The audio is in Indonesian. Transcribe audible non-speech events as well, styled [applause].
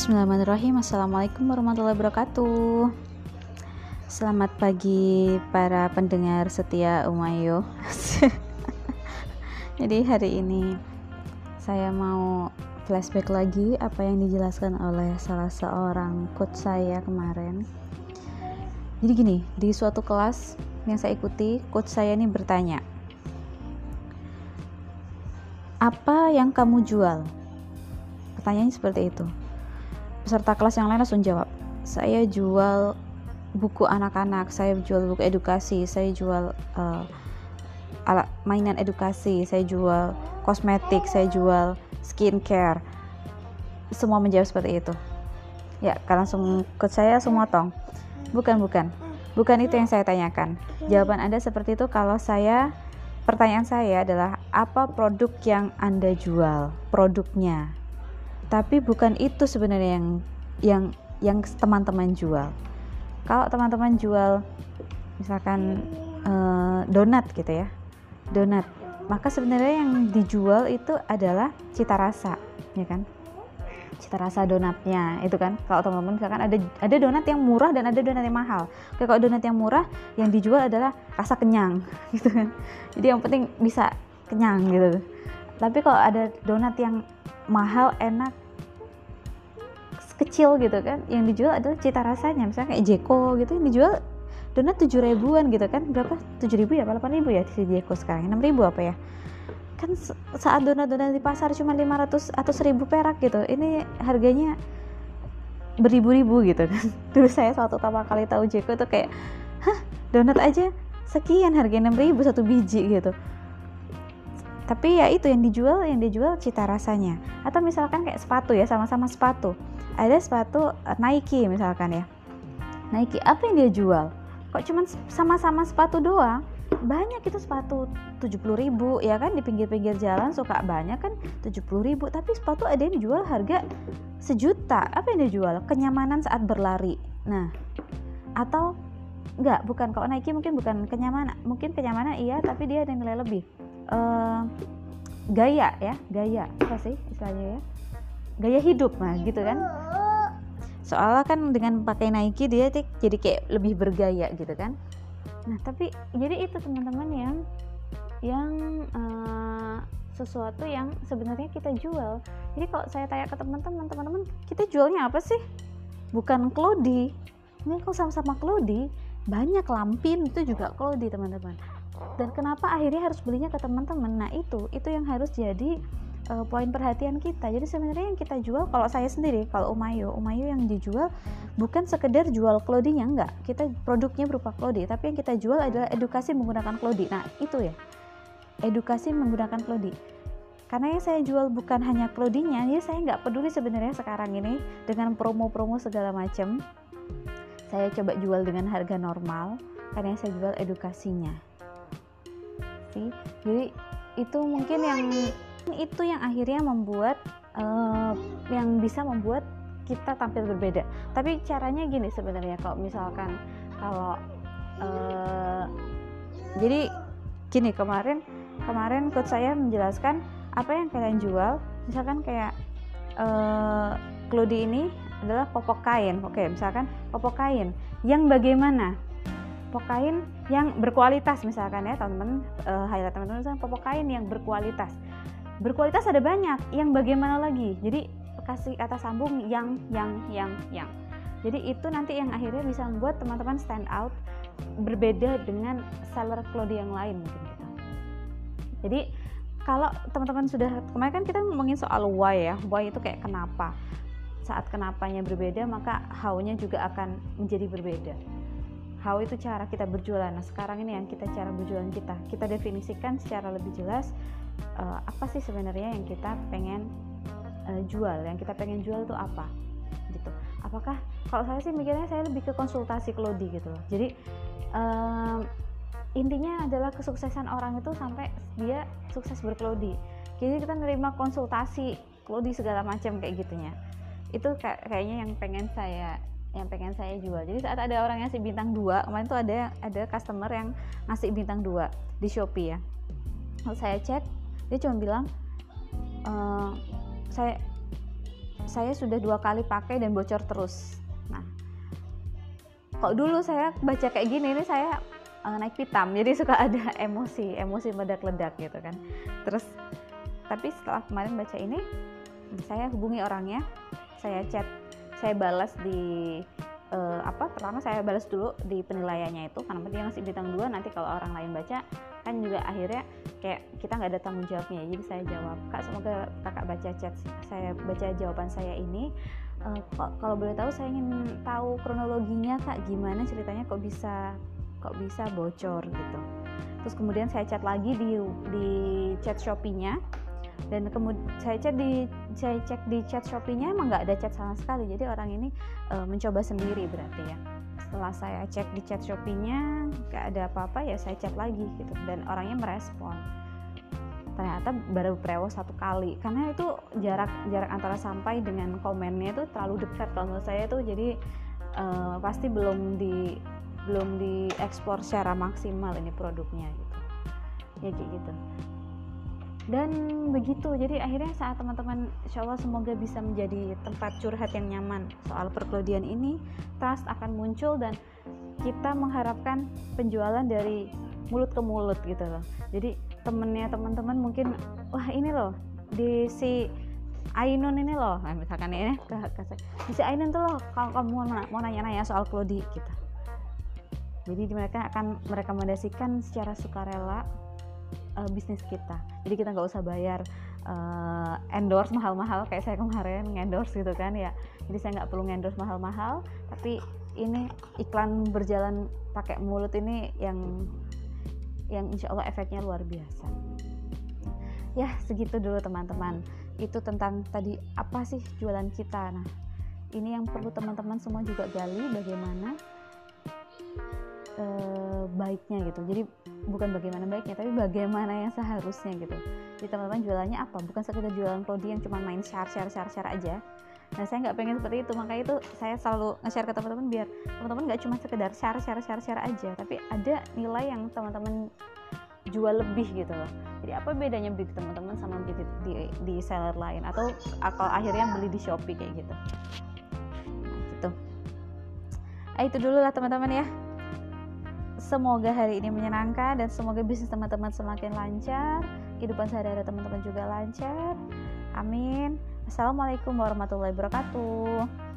Bismillahirrahmanirrahim. Assalamualaikum warahmatullahi wabarakatuh. Selamat pagi para pendengar setia Umayo. [laughs] Jadi hari ini saya mau flashback lagi apa yang dijelaskan oleh salah seorang coach saya kemarin. Jadi gini, di suatu kelas yang saya ikuti, coach saya ini bertanya Apa yang kamu jual? Pertanyaannya seperti itu peserta kelas yang lain langsung jawab saya jual buku anak-anak saya jual buku edukasi saya jual uh, alat mainan edukasi saya jual kosmetik saya jual skincare. Semua menjawab seperti itu. Ya kalian langsung ke saya semua tong. Bukan bukan. Bukan itu yang saya tanyakan. Jawaban anda seperti itu kalau saya pertanyaan saya adalah apa produk yang anda jual? Produknya tapi bukan itu sebenarnya yang yang yang teman-teman jual. Kalau teman-teman jual misalkan uh, donat gitu ya donat maka sebenarnya yang dijual itu adalah cita rasa ya kan? Cita rasa donatnya itu kan? Kalau teman-teman misalkan ada ada donat yang murah dan ada donat yang mahal. Oke, kalau donat yang murah yang dijual adalah rasa kenyang [laughs] gitu kan? Jadi yang penting bisa kenyang gitu. Tapi kalau ada donat yang mahal enak kecil gitu kan. Yang dijual adalah cita rasanya. Misalnya kayak Jeko gitu yang dijual donat tujuh ribuan gitu kan. Berapa? Tujuh ribu ya? Delapan ribu ya di Jeko sekarang. Enam ribu apa ya? Kan saat donat-donat di pasar cuma 500 atau 1000 perak gitu. Ini harganya beribu-ribu gitu kan. [laughs] Dulu saya suatu pertama kali tahu Jeko tuh kayak hah? Donat aja sekian harga 6000 satu biji gitu tapi ya itu yang dijual yang dijual cita rasanya. Atau misalkan kayak sepatu ya sama-sama sepatu. Ada sepatu eh, Nike misalkan ya. Nike apa yang dia jual? Kok cuman sama-sama sepatu doang? Banyak itu sepatu 70 ribu ya kan? Di pinggir-pinggir jalan suka banyak kan 70 ribu. Tapi sepatu ada yang dijual harga sejuta. Apa yang dijual kenyamanan saat berlari. Nah atau enggak bukan. Kalau Nike mungkin bukan kenyamanan mungkin kenyamanan iya tapi dia ada nilai lebih uh, gaya ya gaya. Apa sih istilahnya ya? Gaya hidup nah gitu kan? Soalnya kan dengan pakai Nike dia jadi kayak lebih bergaya gitu kan? Nah tapi jadi itu teman-teman yang yang uh, sesuatu yang sebenarnya kita jual. Jadi kalau saya tanya ke teman-teman teman-teman kita jualnya apa sih? Bukan klodi ini kalau sama-sama klodi banyak lampin itu juga klodi teman-teman dan kenapa akhirnya harus belinya ke teman-teman? Nah itu itu yang harus jadi uh, poin perhatian kita. Jadi sebenarnya yang kita jual kalau saya sendiri kalau Umayo Umayo yang dijual bukan sekedar jual clothingnya enggak. Kita produknya berupa clothing tapi yang kita jual adalah edukasi menggunakan clothing nah itu ya edukasi menggunakan clothing karena yang saya jual bukan hanya clothingnya ya saya nggak peduli sebenarnya sekarang ini dengan promo-promo segala macam. Saya coba jual dengan harga normal karena yang saya jual edukasinya sih. Jadi itu mungkin yang itu yang akhirnya membuat uh, yang bisa membuat kita tampil berbeda. Tapi caranya gini sebenarnya kalau misalkan kalau uh, jadi gini kemarin kemarin coach saya menjelaskan apa yang kalian jual. Misalkan kayak uh, Klodi ini adalah popok kain. Oke misalkan popok kain. Yang bagaimana popok kain yang berkualitas misalkan ya teman-teman uh, highlight teman-teman misalkan popok kain yang berkualitas. Berkualitas ada banyak yang bagaimana lagi? Jadi kasih kata sambung yang yang yang yang. Jadi itu nanti yang akhirnya bisa membuat teman-teman stand out berbeda dengan seller clothing yang lain mungkin gitu. Jadi kalau teman-teman sudah kemarin kan kita ngomongin soal why ya why itu kayak kenapa? Saat kenapanya berbeda maka how-nya juga akan menjadi berbeda how itu cara kita berjualan. Nah sekarang ini yang kita cara berjualan kita. Kita definisikan secara lebih jelas uh, apa sih sebenarnya yang kita pengen uh, jual? Yang kita pengen jual itu apa? Gitu. Apakah kalau saya sih mikirnya saya lebih ke konsultasi Klodi gitu loh. Jadi um, intinya adalah kesuksesan orang itu sampai dia sukses berklodi. Jadi kita nerima konsultasi Klodi segala macam kayak gitunya. Itu kayaknya yang pengen saya yang pengen saya jual. Jadi saat ada orang yang ngasih bintang dua, kemarin tuh ada ada customer yang ngasih bintang dua di Shopee ya. Lalu saya cek, dia cuma bilang e, saya saya sudah dua kali pakai dan bocor terus nah kok dulu saya baca kayak gini ini saya uh, naik pitam jadi suka ada emosi emosi meledak-ledak gitu kan terus tapi setelah kemarin baca ini saya hubungi orangnya saya chat saya balas di uh, apa pertama saya balas dulu di penilaiannya itu karena dia ngasih bintang dua nanti kalau orang lain baca kan juga akhirnya kayak kita nggak ada tanggung jawabnya. Jadi saya jawab kak semoga kakak baca chat saya baca jawaban saya ini. Uh, kalau boleh tahu saya ingin tahu kronologinya kak gimana ceritanya kok bisa kok bisa bocor gitu. Terus kemudian saya chat lagi di di chat shopee-nya dan kemudian saya cek di saya cek di chat shopee-nya emang nggak ada chat sama sekali. Jadi orang ini uh, mencoba sendiri berarti ya. Setelah saya cek di chat shopee-nya nggak ada apa-apa ya saya chat lagi gitu. Dan orangnya merespon. Ternyata baru prewo satu kali. Karena itu jarak jarak antara sampai dengan komennya itu terlalu dekat kalau menurut saya itu. Jadi uh, pasti belum di belum diekspor secara maksimal ini produknya gitu. Ya kayak gitu dan begitu jadi akhirnya saat teman-teman insya Allah semoga bisa menjadi tempat curhat yang nyaman soal perkelodian ini trust akan muncul dan kita mengharapkan penjualan dari mulut ke mulut gitu loh. Jadi temennya teman-teman mungkin wah ini loh di si Ainun ini loh. Nah, misalkan ini di si Ainun tuh loh kalau kamu mau, mau nanya-nanya soal Klodi gitu. Jadi mereka akan merekomendasikan secara sukarela uh, bisnis kita. Jadi kita nggak usah bayar uh, endorse mahal-mahal kayak saya kemarin endorse gitu kan ya. Jadi saya nggak perlu endorse mahal-mahal tapi ini iklan berjalan pakai mulut ini yang yang insya Allah efeknya luar biasa. Ya segitu dulu teman-teman. Itu tentang tadi apa sih jualan kita. Nah ini yang perlu teman-teman semua juga gali bagaimana uh, baiknya gitu. Jadi bukan bagaimana baiknya tapi bagaimana yang seharusnya gitu. Jadi teman-teman jualannya apa? Bukan sekedar jualan prodi yang cuma main share share share share aja. Nah saya nggak pengen seperti itu. Makanya itu saya selalu nge-share ke teman-teman biar teman-teman nggak cuma sekedar share share share share aja tapi ada nilai yang teman-teman jual lebih gitu loh. Jadi apa bedanya beli di teman-teman sama beli di, di, di seller lain? Atau atau akhirnya beli di shopee kayak gitu? Nah gitu. Ah, itu dulu lah teman-teman ya Semoga hari ini menyenangkan dan semoga bisnis teman-teman semakin lancar, kehidupan sehari-hari teman-teman juga lancar. Amin. Assalamualaikum warahmatullahi wabarakatuh.